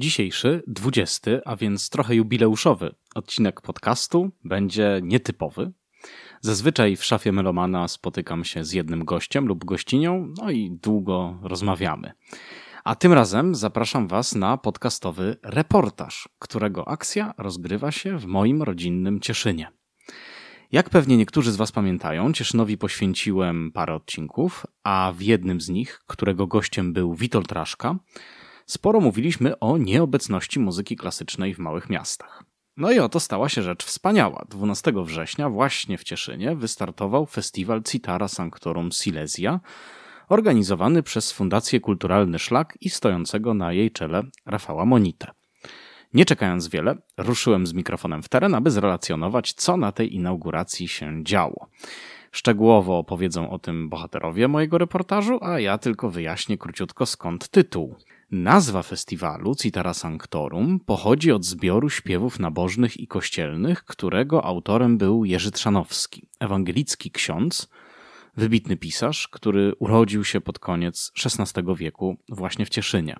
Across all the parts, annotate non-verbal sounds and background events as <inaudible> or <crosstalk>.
Dzisiejszy, 20, a więc trochę jubileuszowy odcinek podcastu będzie nietypowy. Zazwyczaj w szafie Melomana spotykam się z jednym gościem lub gościnią, no i długo rozmawiamy. A tym razem zapraszam Was na podcastowy reportaż, którego akcja rozgrywa się w moim rodzinnym Cieszynie. Jak pewnie niektórzy z Was pamiętają, Cieszynowi poświęciłem parę odcinków, a w jednym z nich, którego gościem był Witold Raszka, sporo mówiliśmy o nieobecności muzyki klasycznej w małych miastach. No i oto stała się rzecz wspaniała. 12 września właśnie w Cieszynie wystartował festiwal Citara Sanctorum Silesia, organizowany przez Fundację Kulturalny Szlak i stojącego na jej czele Rafała Monite. Nie czekając wiele, ruszyłem z mikrofonem w teren, aby zrelacjonować, co na tej inauguracji się działo. Szczegółowo opowiedzą o tym bohaterowie mojego reportażu, a ja tylko wyjaśnię króciutko skąd tytuł. Nazwa festiwalu Citara Sanctorum pochodzi od zbioru śpiewów nabożnych i kościelnych, którego autorem był Jerzy Trzanowski, ewangelicki ksiądz, wybitny pisarz, który urodził się pod koniec XVI wieku właśnie w Cieszynie.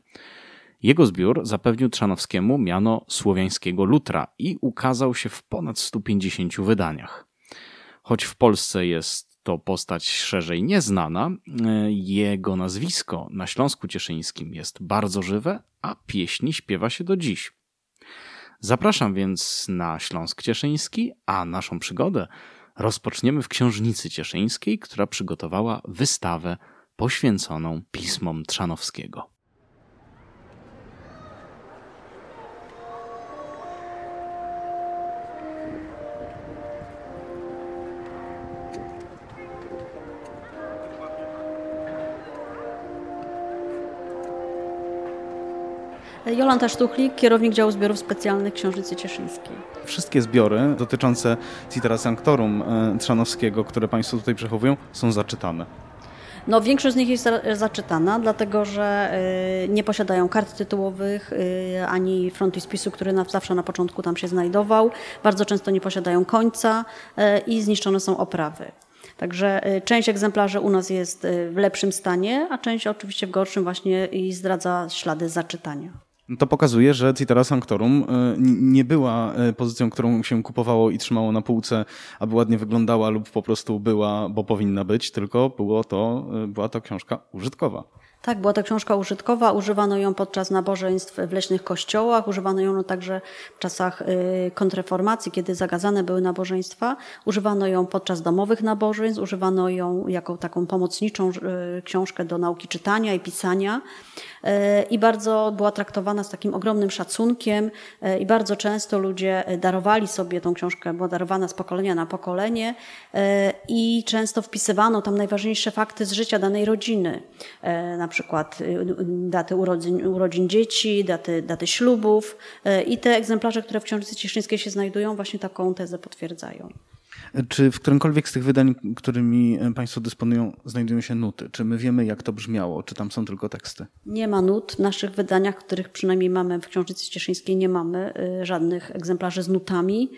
Jego zbiór zapewnił Trzanowskiemu miano słowiańskiego lutra i ukazał się w ponad 150 wydaniach. Choć w Polsce jest to postać szerzej nieznana, e, jego nazwisko na Śląsku Cieszyńskim jest bardzo żywe, a pieśni śpiewa się do dziś. Zapraszam więc na Śląsk Cieszyński, a naszą przygodę rozpoczniemy w Książnicy Cieszyńskiej, która przygotowała wystawę poświęconą pismom Trzanowskiego. Jolanta Sztuchlik, kierownik działu zbiorów specjalnych Książycy Cieszyńskiej. Wszystkie zbiory dotyczące Citera Sanctorum e, Trzanowskiego, które Państwo tutaj przechowują, są zaczytane. No, większość z nich jest zaczytana, dlatego że y, nie posiadają kart tytułowych y, ani frontispisu, który zawsze na początku tam się znajdował. Bardzo często nie posiadają końca i zniszczone są oprawy. Także część egzemplarzy u nas jest w lepszym stanie, a część oczywiście w gorszym właśnie i zdradza ślady zaczytania. To pokazuje, że Citara Sanctorum e, nie była e, pozycją, którą się kupowało i trzymało na półce, aby ładnie wyglądała lub po prostu była, bo powinna być, tylko było to, e, była to książka użytkowa. Tak, była to książka użytkowa. Używano ją podczas nabożeństw w leśnych kościołach, używano ją także w czasach kontrreformacji, kiedy zagazane były nabożeństwa. Używano ją podczas domowych nabożeństw, używano ją jako taką pomocniczą książkę do nauki czytania i pisania. I bardzo była traktowana z takim ogromnym szacunkiem, i bardzo często ludzie darowali sobie tą książkę, była darowana z pokolenia na pokolenie, i często wpisywano tam najważniejsze fakty z życia danej rodziny. Na przykład daty urodzin, urodzin dzieci, daty, daty ślubów i te egzemplarze, które w Książce Cieszyńskiej się znajdują, właśnie taką tezę potwierdzają. Czy w którymkolwiek z tych wydań, którymi Państwo dysponują, znajdują się nuty? Czy my wiemy, jak to brzmiało? Czy tam są tylko teksty? Nie ma nut. W naszych wydaniach, których przynajmniej mamy w Książnicy Cieszyńskiej, nie mamy y, żadnych egzemplarzy z nutami.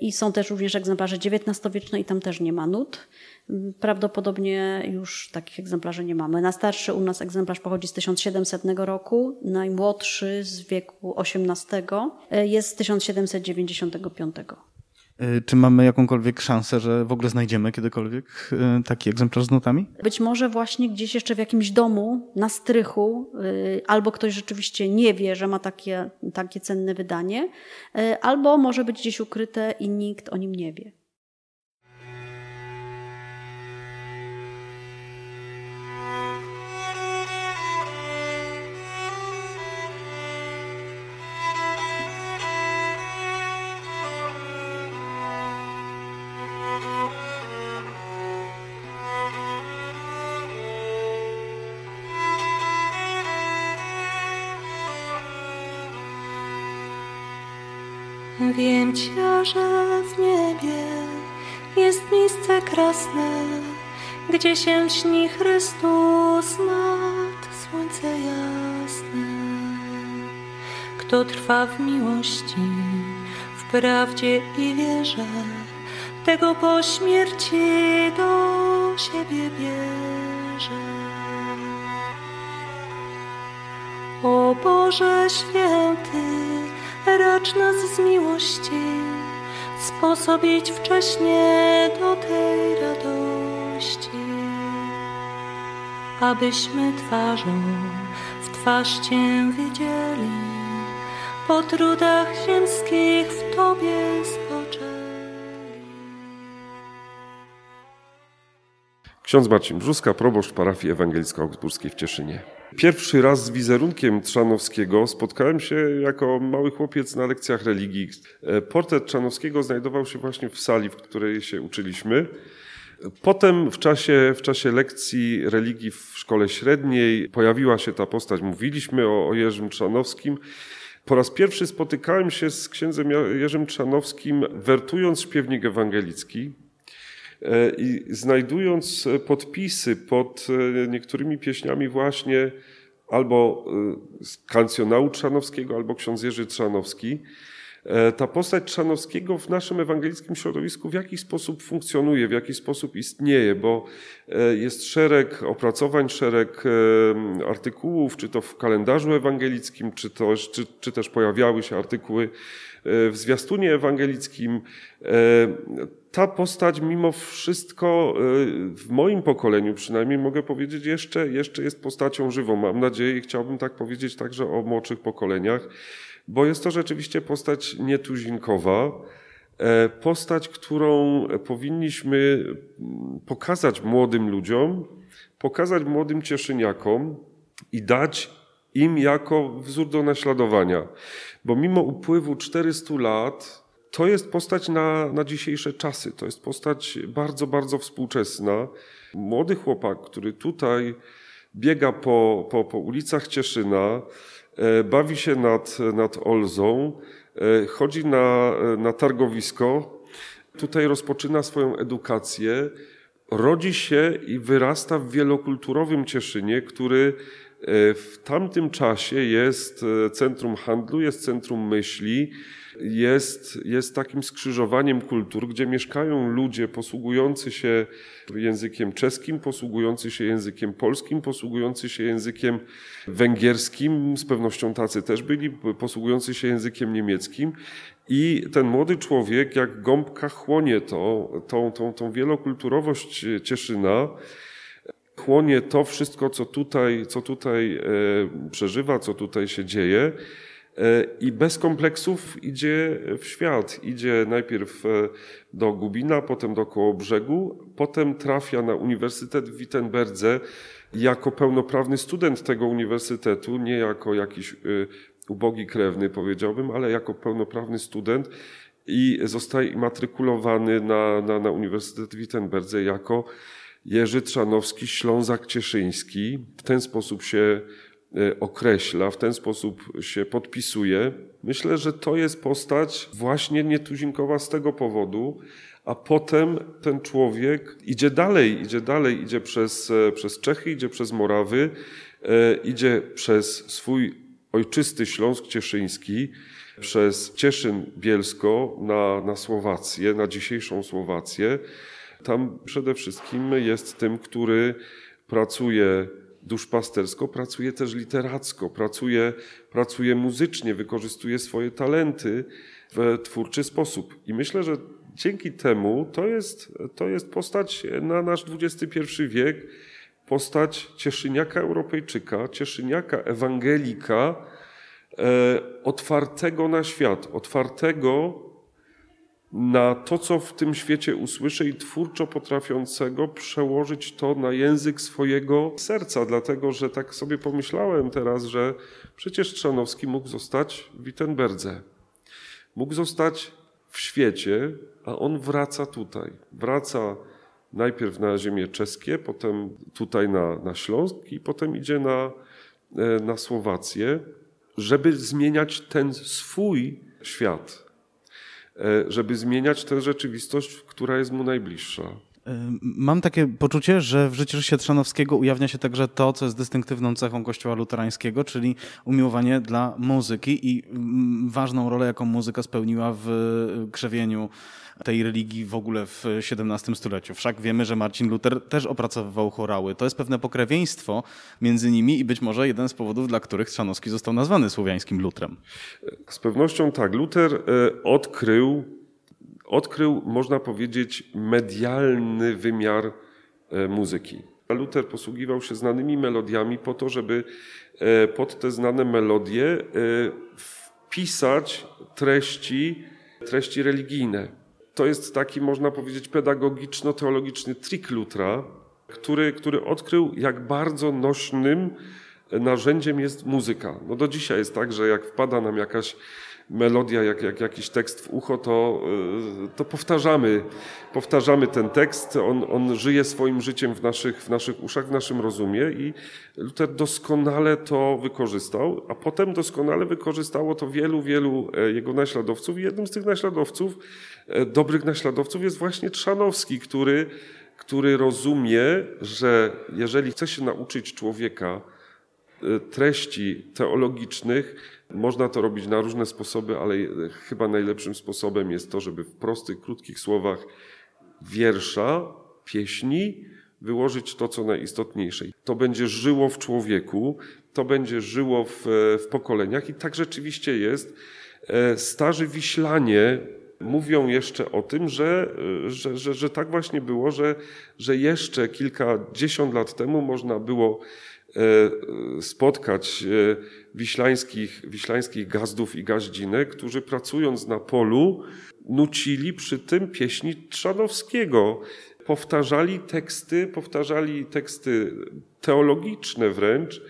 I są też również egzemplarze XIX-wieczne i tam też nie ma nut. Prawdopodobnie już takich egzemplarzy nie mamy. Najstarszy u nas egzemplarz pochodzi z 1700 roku, najmłodszy z wieku XVIII jest z 1795. Y, czy mamy jakąkolwiek szansę, że w ogóle znajdziemy kiedykolwiek y, taki egzemplarz z notami? Być może właśnie gdzieś jeszcze w jakimś domu na strychu, y, albo ktoś rzeczywiście nie wie, że ma takie, takie cenne wydanie, albo może być gdzieś ukryte i nikt o nim nie wie. Wiem że w niebie jest miejsce krasne, gdzie się śni Chrystus nad słońce jasne. Kto trwa w miłości, w prawdzie i wierze, tego po śmierci do siebie bierze. O Boże święty, racz nas z miłości sposobić wcześnie do tej radości, abyśmy twarzą w twarz Cię widzieli, po trudach ziemskich w Tobie spoczęli. Ksiądz Marcin Brzuska, proboszcz parafii ewangelicko-augsburskiej w Cieszynie. Pierwszy raz z wizerunkiem Trzanowskiego spotkałem się jako mały chłopiec na lekcjach religii. E, portret Trzanowskiego znajdował się właśnie w sali, w której się uczyliśmy. Potem w czasie, w czasie lekcji religii w szkole średniej pojawiła się ta postać. Mówiliśmy o, o Jerzym Trzanowskim. Po raz pierwszy spotykałem się z księdzem Jerzym Trzanowskim, wertując śpiewnik ewangelicki. E, I znajdując podpisy pod e, niektórymi pieśniami właśnie albo e, kancjonału Trzanowskiego, albo ksiądz Jerzy Trzanowski, ta postać Trzanowskiego w naszym ewangelickim środowisku w jakiś sposób funkcjonuje, w jakiś sposób istnieje, bo jest szereg opracowań, szereg artykułów, czy to w kalendarzu ewangelickim, czy, to, czy, czy też pojawiały się artykuły w zwiastunie ewangelickim ta postać mimo wszystko y, w moim pokoleniu przynajmniej mogę powiedzieć jeszcze, jeszcze jest postacią żywą. Mam nadzieję i chciałbym tak powiedzieć także o młodszych pokoleniach, bo jest to rzeczywiście postać nietuzinkowa. E, postać, którą powinniśmy mm, pokazać młodym ludziom, pokazać młodym cieszyniakom i dać im jako wzór do naśladowania. Bo mimo upływu 400 lat, to jest postać na, na dzisiejsze czasy. To jest postać bardzo, bardzo współczesna. Młody chłopak, który tutaj biega po, po, po ulicach Cieszyna, e, bawi się nad, nad Olzą, e, chodzi na, na targowisko, tutaj rozpoczyna swoją edukację, rodzi się i wyrasta w wielokulturowym Cieszynie, który e, w tamtym czasie jest centrum handlu, jest centrum myśli, jest, jest takim skrzyżowaniem kultur, gdzie mieszkają ludzie posługujący się językiem czeskim, posługujący się językiem polskim, posługujący się językiem węgierskim, z pewnością tacy też byli, posługujący się językiem niemieckim. I ten młody człowiek, jak gąbka, chłonie to, tą, tą, tą wielokulturowość Cieszyna, chłonie to wszystko, co tutaj, co tutaj e, przeżywa, co tutaj się dzieje i bez kompleksów idzie w świat. Idzie najpierw e, do Gubina, potem do Kołobrzegu, potem trafia na Uniwersytet w Wittenberdze jako pełnoprawny student tego uniwersytetu, nie jako jakiś e, ubogi krewny powiedziałbym, ale jako pełnoprawny student i zostaje matrykulowany na, na, na Uniwersytet w Wittenberdze jako Jerzy Trzanowski, Ślązak Cieszyński. W ten sposób się E, określa, w ten sposób się podpisuje. Myślę, że to jest postać właśnie nietuzinkowa z tego powodu, a potem ten człowiek idzie dalej, idzie dalej, idzie przez, e, przez Czechy, idzie przez Morawy, e, idzie przez swój ojczysty Śląsk Cieszyński, przez Cieszyn Bielsko na, na Słowację, na dzisiejszą Słowację. Tam przede wszystkim jest tym, który pracuje duszpastersko, pracuje też literacko, pracuje, pracuje muzycznie, wykorzystuje swoje talenty w twórczy sposób. I myślę, że dzięki temu to jest, to jest postać na nasz XXI wiek, postać Cieszyniaka Europejczyka, Cieszyniaka Ewangelika, e, otwartego na świat, otwartego na to, co w tym świecie usłyszy i twórczo potrafiącego przełożyć to na język swojego serca, dlatego że tak sobie pomyślałem teraz, że przecież Trzanowski mógł zostać w Wittenberdze, mógł zostać w świecie, a on wraca tutaj. Wraca najpierw na ziemię czeskie, potem tutaj na, na Śląsk i potem idzie na, e, na Słowację, żeby zmieniać ten swój świat, żeby zmieniać tę rzeczywistość, która jest mu najbliższa. Mam takie poczucie, że w życiu Trzanowskiego ujawnia się także to, co jest dystynktywną cechą Kościoła luterańskiego, czyli umiłowanie dla muzyki i mm, ważną rolę, jaką muzyka spełniła w krzewieniu tej religii w ogóle w XVII stuleciu. Wszak wiemy, że Marcin Luther też opracowywał chorały. To jest pewne pokrewieństwo między nimi i być może jeden z powodów, dla których Trzanowski został nazwany słowiańskim Lutrem. Z pewnością tak. Luther e, odkrył odkrył, można powiedzieć, medialny wymiar e, muzyki. Luther posługiwał się znanymi melodiami po to, żeby e, pod te znane melodie wpisać treści, treści religijne. To jest taki, można powiedzieć, pedagogiczno-teologiczny trik Lutra, który, który odkrył, jak bardzo nośnym narzędziem jest muzyka. No do dzisiaj jest tak, że jak wpada nam jakaś melodia, jak, jak jakiś tekst w ucho, to, y, to powtarzamy, powtarzamy ten tekst. On, on żyje swoim życiem w naszych, w naszych uszach, w naszym rozumie i Luther doskonale to wykorzystał, a potem doskonale wykorzystało to wielu, wielu e, jego naśladowców i jednym z tych naśladowców, e, dobrych naśladowców jest właśnie Trzanowski, który, który rozumie, że jeżeli chce się nauczyć człowieka treści teologicznych, można to robić na różne sposoby, ale chyba najlepszym sposobem jest to, żeby w prostych, krótkich słowach wiersza, pieśni wyłożyć to, co najistotniejsze. To będzie żyło w człowieku, to będzie żyło w, w pokoleniach i tak rzeczywiście jest. E, starzy Wiślanie mówią jeszcze o tym, że, że, że, że tak właśnie było, że, że jeszcze kilkadziesiąt lat temu można było e, spotkać e, wiślańskich, wiślańskich gazdów i gaździnek, którzy pracując na polu nucili przy tym pieśni Trzanowskiego. Powtarzali teksty, powtarzali teksty teologiczne wręcz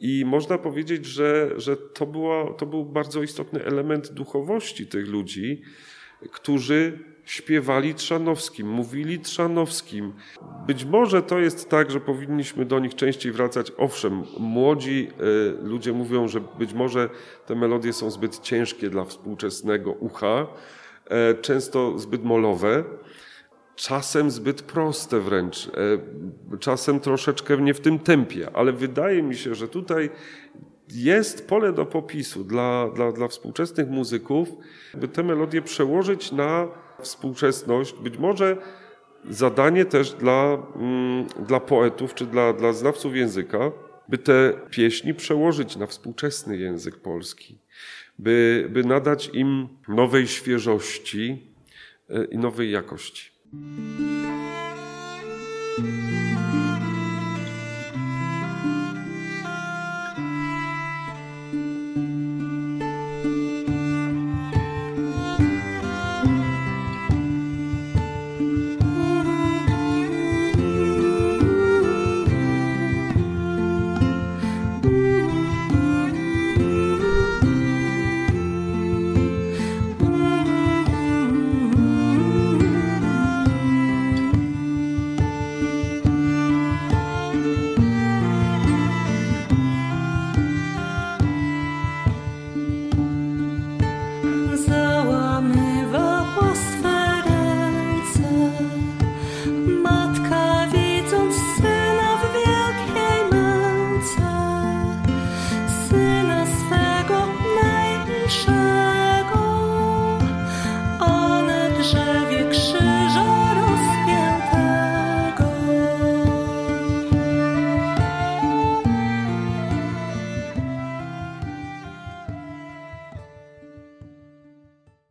i można powiedzieć, że, że to, była, to był bardzo istotny element duchowości tych ludzi, którzy śpiewali Trzanowskim, mówili Trzanowskim. Być może to jest tak, że powinniśmy do nich częściej wracać. Owszem, młodzi y, ludzie mówią, że być może te melodie są zbyt ciężkie dla współczesnego ucha, e, często zbyt molowe, czasem zbyt proste wręcz, e, czasem troszeczkę nie w tym tempie, ale wydaje mi się, że tutaj jest pole do popisu dla, dla, dla współczesnych muzyków, by te melodie przełożyć na współczesność, być może zadanie też dla, mm, dla poetów czy dla, dla znawców języka, by te pieśni przełożyć na współczesny język polski, by, by nadać im nowej świeżości e, i nowej jakości.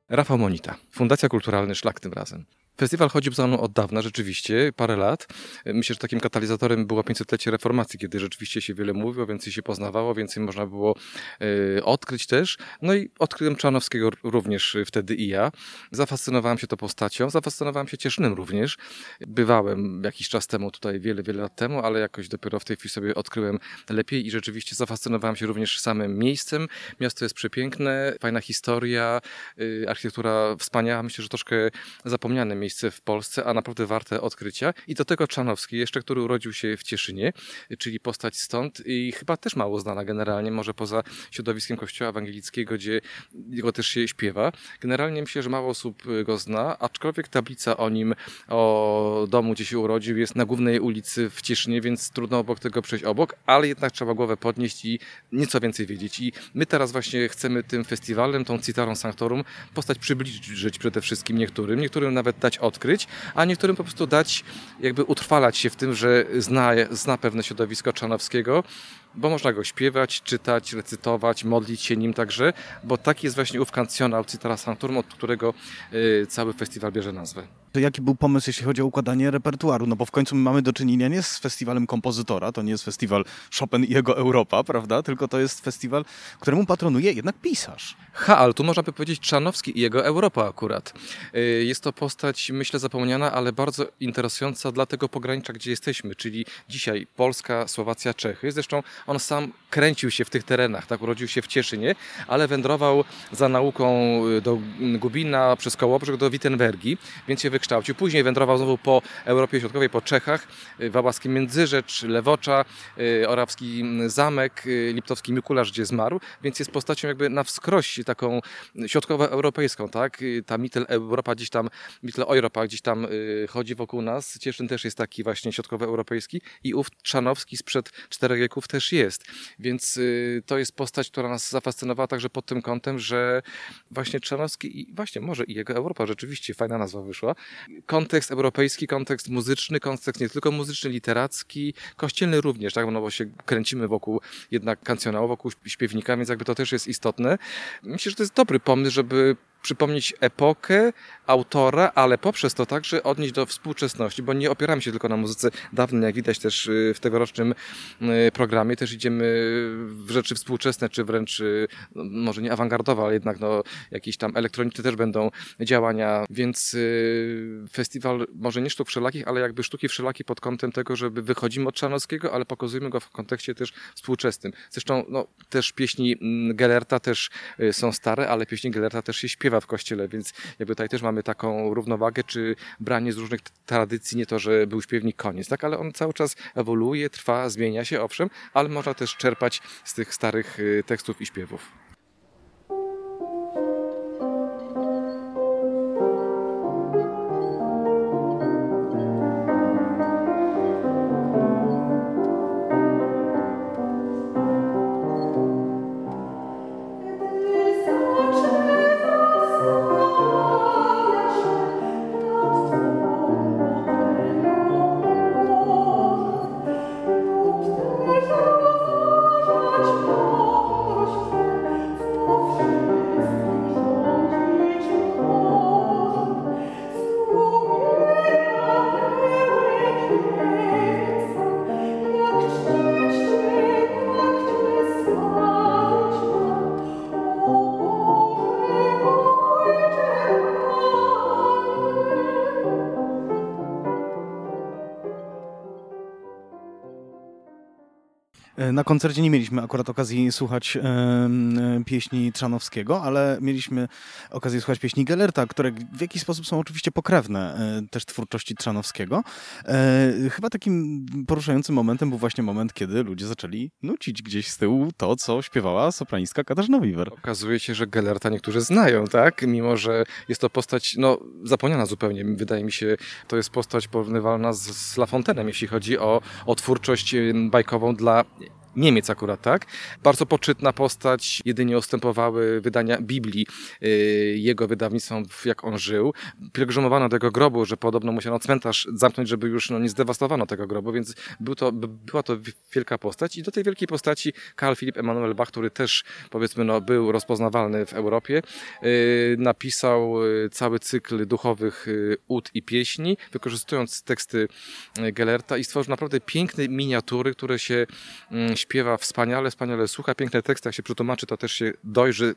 Rafał Monita, Fundacja Kulturalny Szlak tym razem. Festiwal chodził za mną od dawna, rzeczywiście, parę lat. Myślę, że takim katalizatorem było 500-lecie reformacji, kiedy rzeczywiście się wiele mówiło, więcej się poznawało, więcej można było y, odkryć też. No i odkryłem Czanowskiego również wtedy i ja. Zafascynowałem się tą postacią, zafascynowałem się Cieszynem również. Bywałem jakiś czas temu tutaj, wiele, wiele lat temu, ale jakoś dopiero w tej chwili sobie odkryłem lepiej i rzeczywiście zafascynowałem się również samym miejscem. Miasto jest przepiękne, fajna historia, y, architektura wspaniała. Myślę, że troszkę zapomniane miejsce miejsce w Polsce, a naprawdę warte odkrycia. I do tego Czanowski, jeszcze który urodził się w Cieszynie, czyli postać stąd i chyba też mało znana generalnie, może poza środowiskiem kościoła ewangelickiego, gdzie go też się śpiewa. Generalnie myślę, że mało osób go zna, aczkolwiek tablica o nim, o domu, gdzie się urodził, jest na głównej ulicy w Cieszynie, więc trudno obok tego przejść obok, ale jednak trzeba głowę podnieść i nieco więcej wiedzieć. I my teraz właśnie chcemy tym festiwalem, tą Citarą Sanctorum postać przybliżyć przede wszystkim niektórym, niektórym nawet dać odkryć, a niektórym po prostu dać, jakby utrwalać się w tym, że zna, zna pewne środowisko Czanowskiego, bo można go śpiewać, czytać, recytować, modlić się nim także, bo taki jest właśnie ów kancjonal Citara Sanctorum, od którego y, cały festiwal bierze nazwę. To jaki był pomysł, jeśli chodzi o układanie repertuaru? No bo w końcu my mamy do czynienia nie z festiwalem kompozytora, to nie jest festiwal Chopin i jego Europa, prawda? Tylko to jest festiwal, któremu patronuje jednak pisarz. Ha, ale tu można by powiedzieć Czanowski i jego Europa akurat. Y, jest to postać, myślę, zapomniana, ale bardzo interesująca dla tego pogranicza, gdzie jesteśmy, czyli dzisiaj Polska, Słowacja, Czechy. Zresztą on sam kręcił się w tych terenach, tak? Urodził się w Cieszynie, ale wędrował za nauką y, do Gubina, przez Kołobrzeg do Wittenbergi, więc się wykształcił. Później wędrował znowu po Europie Środkowej, po Czechach, y, Wałaskie Międzyrzecz, Lewocza, y, Orawski Zamek, Liptowski Mikularz, gdzie zmarł, więc jest postacią jakby na wskroś taką środkowoeuropejską, tak? Ta Mittel Europa gdzieś tam, Mittel Europa gdzieś tam chodzi wokół nas. Cieszyn też jest taki właśnie środkowoeuropejski i ów Trzanowski sprzed czterech wieków też jest. Więc y, to jest postać, która nas zafascynowała także pod tym kątem, że właśnie Trzanowski i właśnie może i jego Europa, rzeczywiście fajna nazwa wyszła. Kontekst europejski, kontekst muzyczny, kontekst nie tylko muzyczny, literacki, kościelny również, tak, no bo się kręcimy wokół jednak kancjonału, wokół śpiewnika, więc jakby to też jest istotne. Myślę, że to jest dobry pomysł, żeby przypomnieć epokę, autora, ale poprzez to także odnieść do współczesności, bo nie opieramy się tylko na muzyce dawnej, jak widać też y, w tegorocznym y, programie, też idziemy w rzeczy współczesne, czy wręcz y, no, może nie awangardowe, ale jednak no, jakieś tam elektroniczne też będą działania, więc festiwal może nie sztuk wszelakich, ale jakby sztuki wszelakie pod kątem tego, żeby wychodzimy od Czarnowskiego, ale pokazujemy go w kontekście też współczesnym. Zresztą no, też pieśni mm, Gellerta też są stare, ale pieśni Gellerta też się śpiewa w kościele, więc jakby tutaj też mamy taką równowagę, czy branie z różnych tradycji, nie to, że był śpiewnik koniec, tak, ale on cały czas ewoluuje, trwa, zmienia się, owszem, ale można też czerpać z tych starych y, tekstów i śpiewów. Koncercie nie mieliśmy akurat okazji słuchać e, pieśni Trzanowskiego, ale mieliśmy okazję słuchać pieśni Gellerta, które w jakiś sposób są oczywiście pokrewne e, też twórczości Trzanowskiego. E, chyba takim poruszającym momentem był właśnie moment, kiedy ludzie zaczęli nucić gdzieś z tyłu to, co śpiewała sopranistka Katarzyna Wiwer. Okazuje się, że Gellerta niektórzy znają, tak? Mimo, że jest to postać, no, zapomniana zupełnie. Wydaje mi się, to jest postać porównywalna z, z La Fontaine'em, jeśli chodzi o, o twórczość bajkową dla Niemiec akurat, tak? Bardzo poczytna postać, jedynie ustępowały wydania Biblii yy, jego wydawnictwom, jak on żył. Pielgrzymowano do jego grobu, że podobno musiano cmentarz zamknąć, żeby już no, nie zdewastowano tego grobu, więc był to, była to wielka postać i do tej wielkiej postaci Karl Philipp Emanuel Bach, który też powiedzmy no, był rozpoznawalny w Europie, yy, napisał yy, cały cykl duchowych ud i pieśni, wykorzystując teksty Gellerta i stworzył naprawdę piękne miniatury, które się mm, śpiewa wspaniale, wspaniale słucha, piękne teksty, jak się przetłumaczy, to też się dojrzy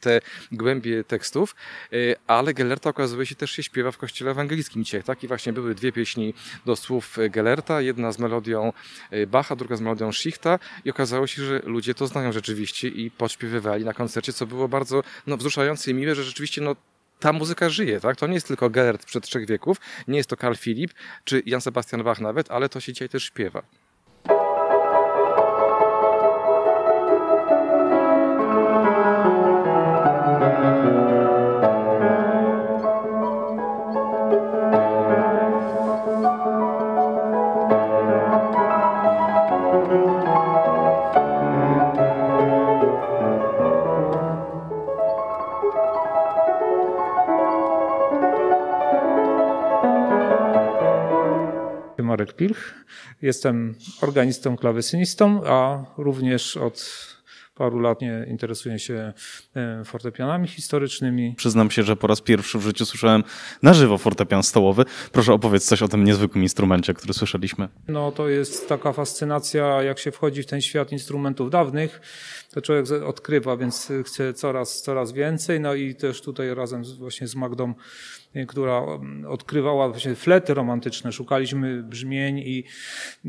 te głębie tekstów, y, ale Gellerta okazuje się też się śpiewa w kościele ewangelickim dzisiaj, tak? I właśnie były dwie pieśni do słów Gellerta, jedna z melodią y, Bacha, druga z melodią Schichta i okazało się, że ludzie to znają rzeczywiście i podśpiewywali na koncercie, co było bardzo no, wzruszające i miłe, że rzeczywiście no, ta muzyka żyje, tak? To nie jest tylko Gellert przed trzech wieków, nie jest to Karl Philipp, czy Jan Sebastian Bach nawet, ale to się dzisiaj też śpiewa. Pilch. Jestem organistą, klawesynistą, a również od paru lat nie interesuję się e, fortepianami historycznymi. Przyznam się, że po raz pierwszy w życiu słyszałem na żywo fortepian stołowy. Proszę opowiedz coś o tym niezwykłym instrumencie, który słyszeliśmy. No to jest taka fascynacja, jak się wchodzi w ten świat instrumentów dawnych, to człowiek odkrywa, więc chce coraz, coraz więcej. No i też tutaj razem właśnie z Magdą która mm, odkrywała właśnie flety romantyczne, szukaliśmy brzmień i y,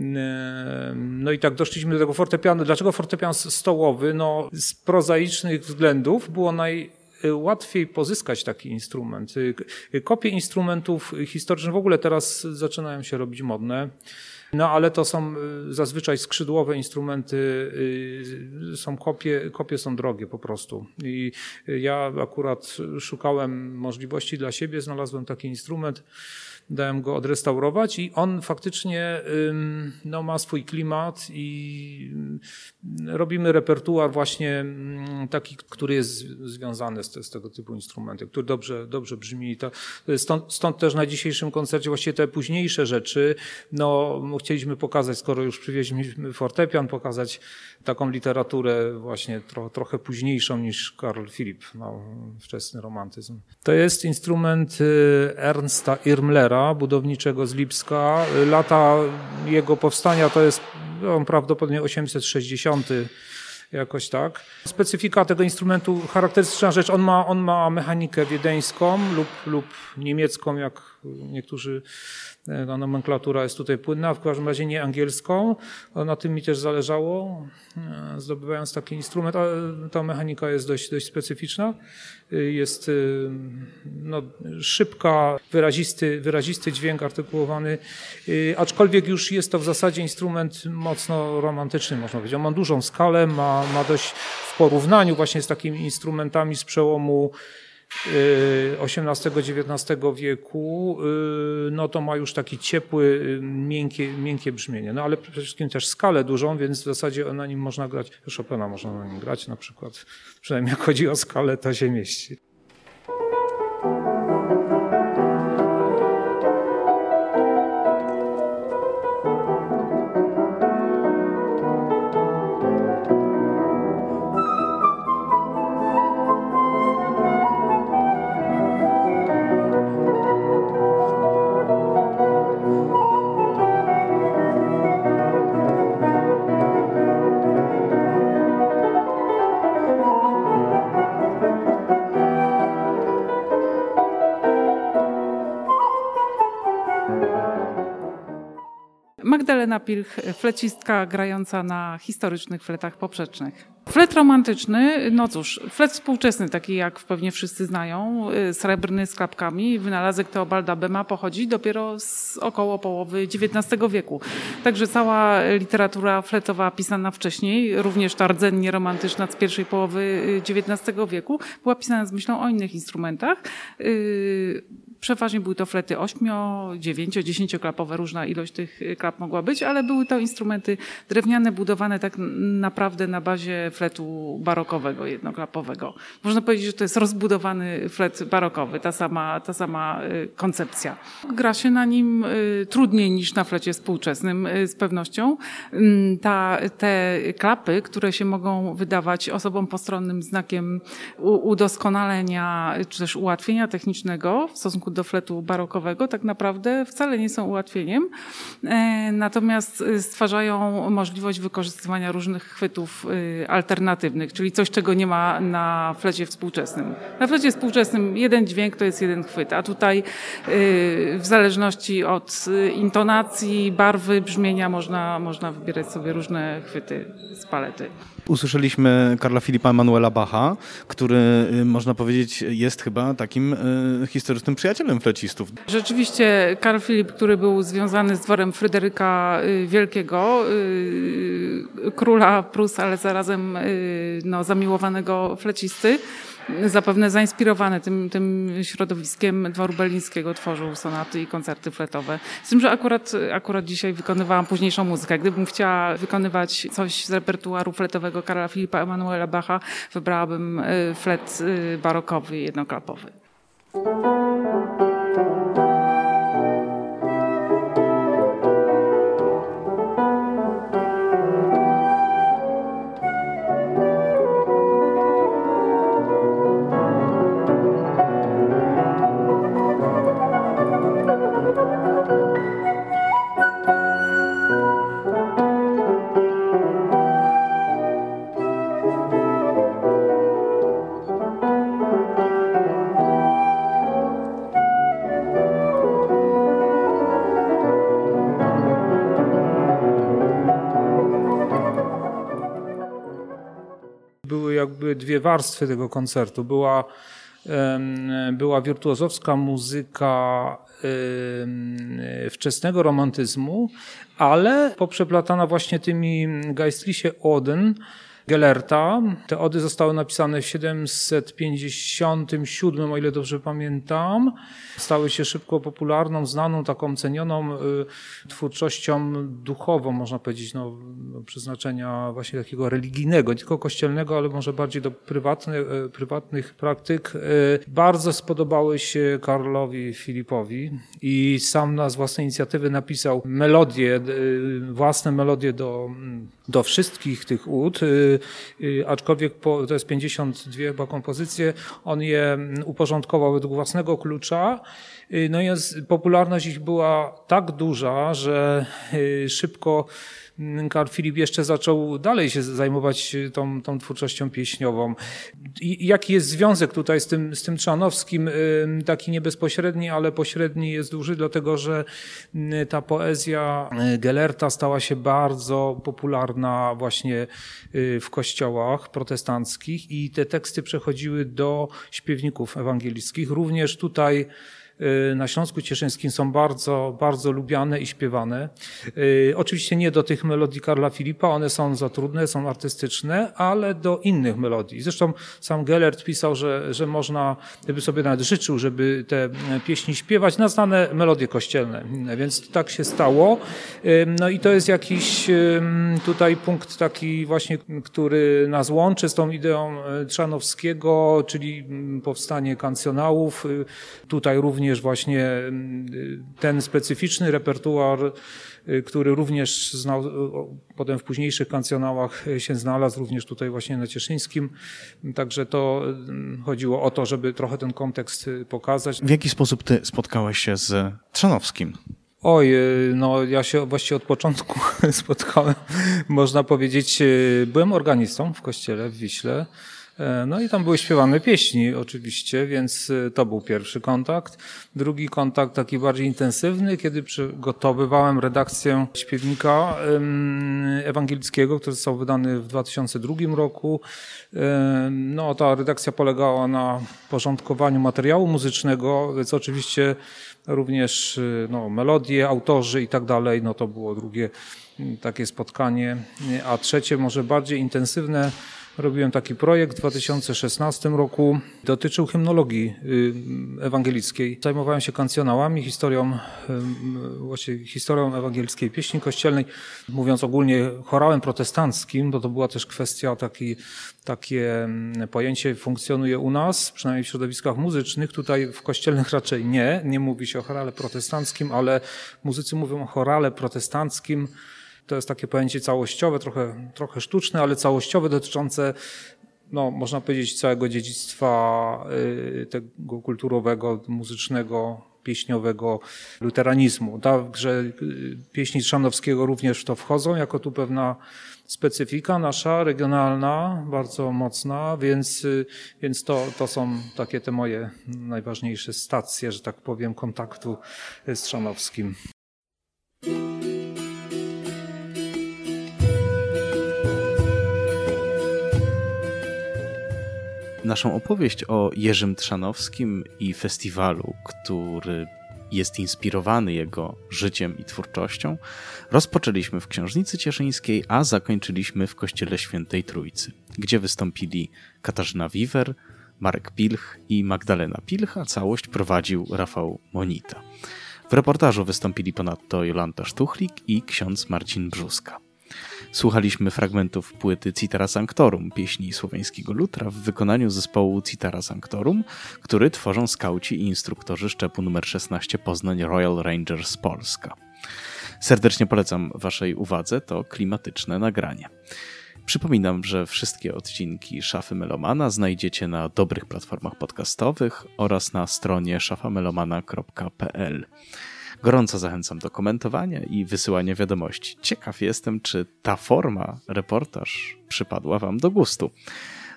no i tak doszliśmy do tego fortepianu. Dlaczego fortepian stołowy? No z prozaicznych względów było naj łatwiej pozyskać taki instrument. Y, kopie instrumentów historycznych w ogóle teraz zaczynają się robić modne. No ale to są y, zazwyczaj skrzydłowe instrumenty, y, są kopie, kopie są drogie po prostu. I ja akurat szukałem możliwości dla siebie, znalazłem taki instrument dałem go odrestaurować i on faktycznie no, ma swój klimat i robimy repertuar właśnie taki, który jest związany z, z tego typu instrumentem, który dobrze, dobrze brzmi. Stąd, stąd też na dzisiejszym koncercie właściwie te późniejsze rzeczy, no chcieliśmy pokazać, skoro już przywieźliśmy fortepian, pokazać taką literaturę właśnie tro, trochę późniejszą niż Karl Philipp, no, wczesny romantyzm. To jest instrument y, Ernsta Irmlera, budowniczego z Lipska. Lata jego powstania to jest on prawdopodobnie 860 jakoś tak. Specyfika tego instrumentu, charakterystyczna rzecz, on ma, on ma mechanikę wiedeńską lub, lub niemiecką, jak niektórzy E, ta nomenklatura jest tutaj płynna, w każdym razie nie angielską. Na tym mi też zależało, e, zdobywając taki instrument. Ta mechanika jest dość, dość specyficzna. E, jest no, szybka, wyrazisty, wyrazisty dźwięk artykułowany, aczkolwiek już jest to w zasadzie instrument mocno romantyczny, można powiedzieć. On ma dużą skalę, ma, ma dość w porównaniu właśnie z takimi instrumentami z przełomu XVIII-XIX wieku, y, no to ma już taki ciepły, y, miękkie, miękkie brzmienie. No ale przede wszystkim też skalę dużą, więc w zasadzie na nim można grać, Chopina można na nim grać na przykład. Przynajmniej jak chodzi o skalę, to się mieści. Magdalena Pilch, flecistka grająca na historycznych fletach poprzecznych. Flet romantyczny, no cóż, flet współczesny, taki jak pewnie wszyscy znają, y, srebrny z klapkami, wynalazek Teobalda Bema pochodzi dopiero z około połowy XIX wieku. Także cała literatura fletowa pisana wcześniej, również ta rdzennie romantyczna z pierwszej połowy XIX wieku, była pisana z myślą o innych instrumentach. Y, Przeważnie były to flety 8, 9, 10 klapowe, różna ilość tych klap mogła być, ale były to instrumenty drewniane, budowane tak naprawdę na bazie fletu barokowego, jednoklapowego. Można powiedzieć, że to jest rozbudowany flet barokowy, ta sama, ta sama y, koncepcja. Gra się na nim y, trudniej niż na flecie współczesnym y, z pewnością. Mm, ta, te klapy, które się mogą wydawać osobom postronnym znakiem udoskonalenia czy też ułatwienia technicznego w stosunku do fletu barokowego tak naprawdę wcale nie są ułatwieniem, e, natomiast stwarzają możliwość wykorzystywania różnych chwytów y, alternatywnych, czyli coś, czego nie ma na flecie współczesnym. Na flecie współczesnym jeden dźwięk to jest jeden chwyt, a tutaj y, w zależności od intonacji, barwy, brzmienia można, można wybierać sobie różne chwyty z palety. Usłyszeliśmy Karla Filipa Emanuela Bacha, który y, można powiedzieć jest chyba takim y, historycznym przyjacielem flecistów. Rzeczywiście Karl Filip, który był związany z dworem Fryderyka y, Wielkiego, króla Prus, ale zarazem no, zamiłowanego flecisty, zapewne zainspirowany tym, tym środowiskiem dworu berlińskiego tworzył sonaty i koncerty fletowe. Z tym, że akurat, akurat dzisiaj wykonywałam późniejszą muzykę. Gdybym chciała wykonywać coś z repertuaru fletowego Karla Filipa Emanuela Bacha, wybrałabym y, flet y, barokowy, jednoklapowy. Dwie warstwy tego koncertu. Była, była wirtuozowska muzyka wczesnego romantyzmu, ale poprzeplatana właśnie tymi Geistliche Oden, Gellerta. Te ody zostały napisane w 757, o ile dobrze pamiętam. Stały się szybko popularną, znaną, taką cenioną y, twórczością duchową, można powiedzieć, no, przeznaczenia właśnie takiego religijnego, nie tylko kościelnego, ale może bardziej do prywatnych, y, prywatnych praktyk. Y, bardzo spodobały się Karlowi Filipowi i sam na z własnej inicjatywy napisał melodie, własne melodie do, do wszystkich tych ud. Y, aczkolwiek po, to jest 52 chyba kompozycje, on je uporządkował według własnego klucza. Y, no i popularność ich była tak duża, że y, szybko Karl Filip jeszcze zaczął dalej się zajmować tą, tą twórczością pieśniową. I jaki jest związek tutaj z tym, z tym Trzanowskim? Taki nie bezpośredni, ale pośredni jest duży, dlatego że ta poezja y, Gellerta stała się bardzo popularna właśnie y, w kościołach protestanckich i te teksty przechodziły do śpiewników ewangelickich. Również tutaj Y, na Śląsku Cieszyńskim są bardzo, bardzo lubiane i śpiewane. Y, oczywiście nie do tych melodii Karla Filipa, one są za trudne, są artystyczne, ale do innych melodii. Zresztą sam Gellert pisał, że, że można, gdyby sobie nawet życzył, żeby te pieśni śpiewać na znane melodie kościelne. Więc tak się stało. Y, no i to jest jakiś tutaj punkt taki właśnie, który nas łączy z tą ideą Trzanowskiego, czyli powstanie kancjonałów. Tutaj również również właśnie mm, ten specyficzny repertuar, y, który również znał, potem w późniejszych kancjonałach się znalazł, również tutaj właśnie na Cieszyńskim. Także to mm, chodziło o to, żeby trochę ten kontekst y, pokazać. W jaki sposób ty spotkałeś się z Trzanowskim? Oj, y, no ja się właściwie od początku <laughs> spotkałem, można powiedzieć, byłem organistą w kościele w Wiśle. E, no i tam były śpiewane pieśni oczywiście, więc e, to był pierwszy kontakt. Drugi kontakt taki bardziej intensywny, kiedy przygotowywałem redakcję śpiewnika ewangelickiego, który został wydany w 2002 roku. E, no ta redakcja polegała na porządkowaniu materiału muzycznego, więc oczywiście również no, melodie, autorzy i tak dalej, no to było drugie takie spotkanie. A trzecie, może bardziej intensywne, robiłem taki projekt w 2016 roku. Dotyczył hymnologii y, ewangelickiej. Zajmowałem się kancjonałami, historią, właśnie historią ewangelickiej pieśni kościelnej, mówiąc ogólnie chorałem protestanckim, bo to była też kwestia taki, takie pojęcie funkcjonuje u nas, przynajmniej w środowiskach muzycznych. Tutaj w kościelnych raczej nie, nie mówi się o chorale protestanckim, ale muzycy mówią o chorale protestanckim. To jest takie pojęcie całościowe, trochę, trochę sztuczne, ale całościowe, dotyczące no, można powiedzieć, całego dziedzictwa y, tego kulturowego, muzycznego, pieśniowego luteranizmu. Także y, pieśni Trzanowskiego również w to wchodzą, jako tu pewna specyfika nasza, regionalna, bardzo mocna, więc, y, więc to, to są takie te moje najważniejsze stacje, że tak powiem, kontaktu z Trzanowskim. Naszą opowieść o Jerzym Trzanowskim i festiwalu, który jest inspirowany jego życiem i twórczością, rozpoczęliśmy w Książnicy Cieszyńskiej, a zakończyliśmy w Kościele Świętej Trójcy, gdzie wystąpili Katarzyna Wiwer, Marek Pilch i Magdalena Pilch, a całość prowadził Rafał Monita. W reportażu wystąpili ponadto Jolanta Sztuchlik i ksiądz Marcin Brzuska. Słuchaliśmy fragmentów płyty Citara Sanctorum, pieśni słoweńskiego lutra w wykonaniu zespołu Citara Sanctorum, który tworzą skauci i instruktorzy szczepu nr 16 Poznań Royal Rangers Polska. Serdecznie polecam Waszej uwadze to klimatyczne nagranie. Przypominam, że wszystkie odcinki Szafy Melomana znajdziecie na dobrych platformach podcastowych oraz na stronie szafamelomana.pl. Gorąco zachęcam do komentowania i wysyłania wiadomości. Ciekaw jestem, czy ta forma reportaż przypadła Wam do gustu.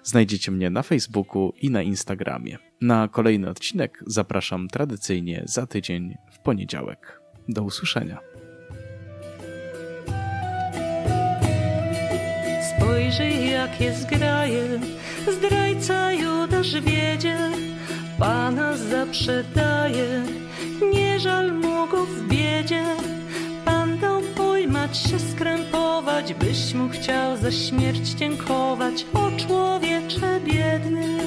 Znajdziecie mnie na Facebooku i na Instagramie. Na kolejny odcinek zapraszam tradycyjnie za tydzień w poniedziałek. Do usłyszenia. Spojrzyj, jakie zgraje, zdrajca Judasz wiedzie, Pana zaprzedaje nie żal mu go w biedzie. Pan dał pojmać się, skrępować, byś mu chciał za śmierć dziękować, o człowiecze biedny.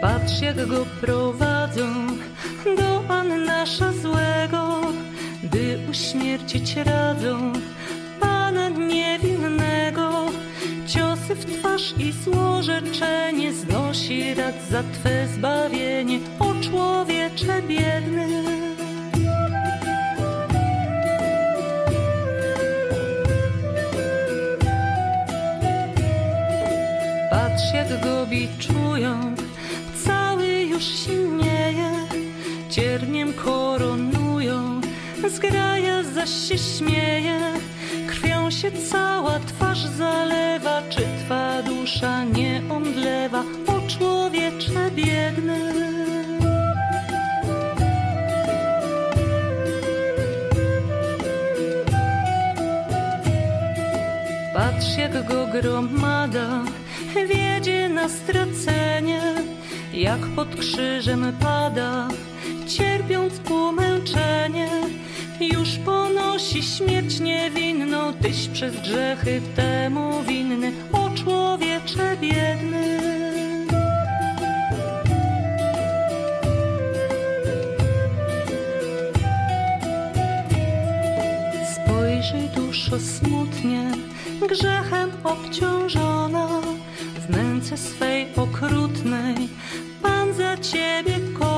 Patrz, jak go prowadzą do nasza złego, by uśmiercić radzą twarz i złorzeczenie znosi rad za Twe zbawienie, o człowiecze biedny. Patrz jak go biczują, cały już silnieje, cierniem koronują, zgraja zaś się śmieje się cała twarz zalewa, czy twa dusza nie omdlewa, o człowiecze biedny. Patrz jak go gromada wiedzie na stracenie, jak pod krzyżem pada, cierpiąc umęczenie już ponosi śmierć niewinną, tyś przez grzechy temu winny, o człowiecze biedny. Spojrzyj duszo smutnie, grzechem obciążona, w męce swej okrutnej Pan za ciebie pokutuj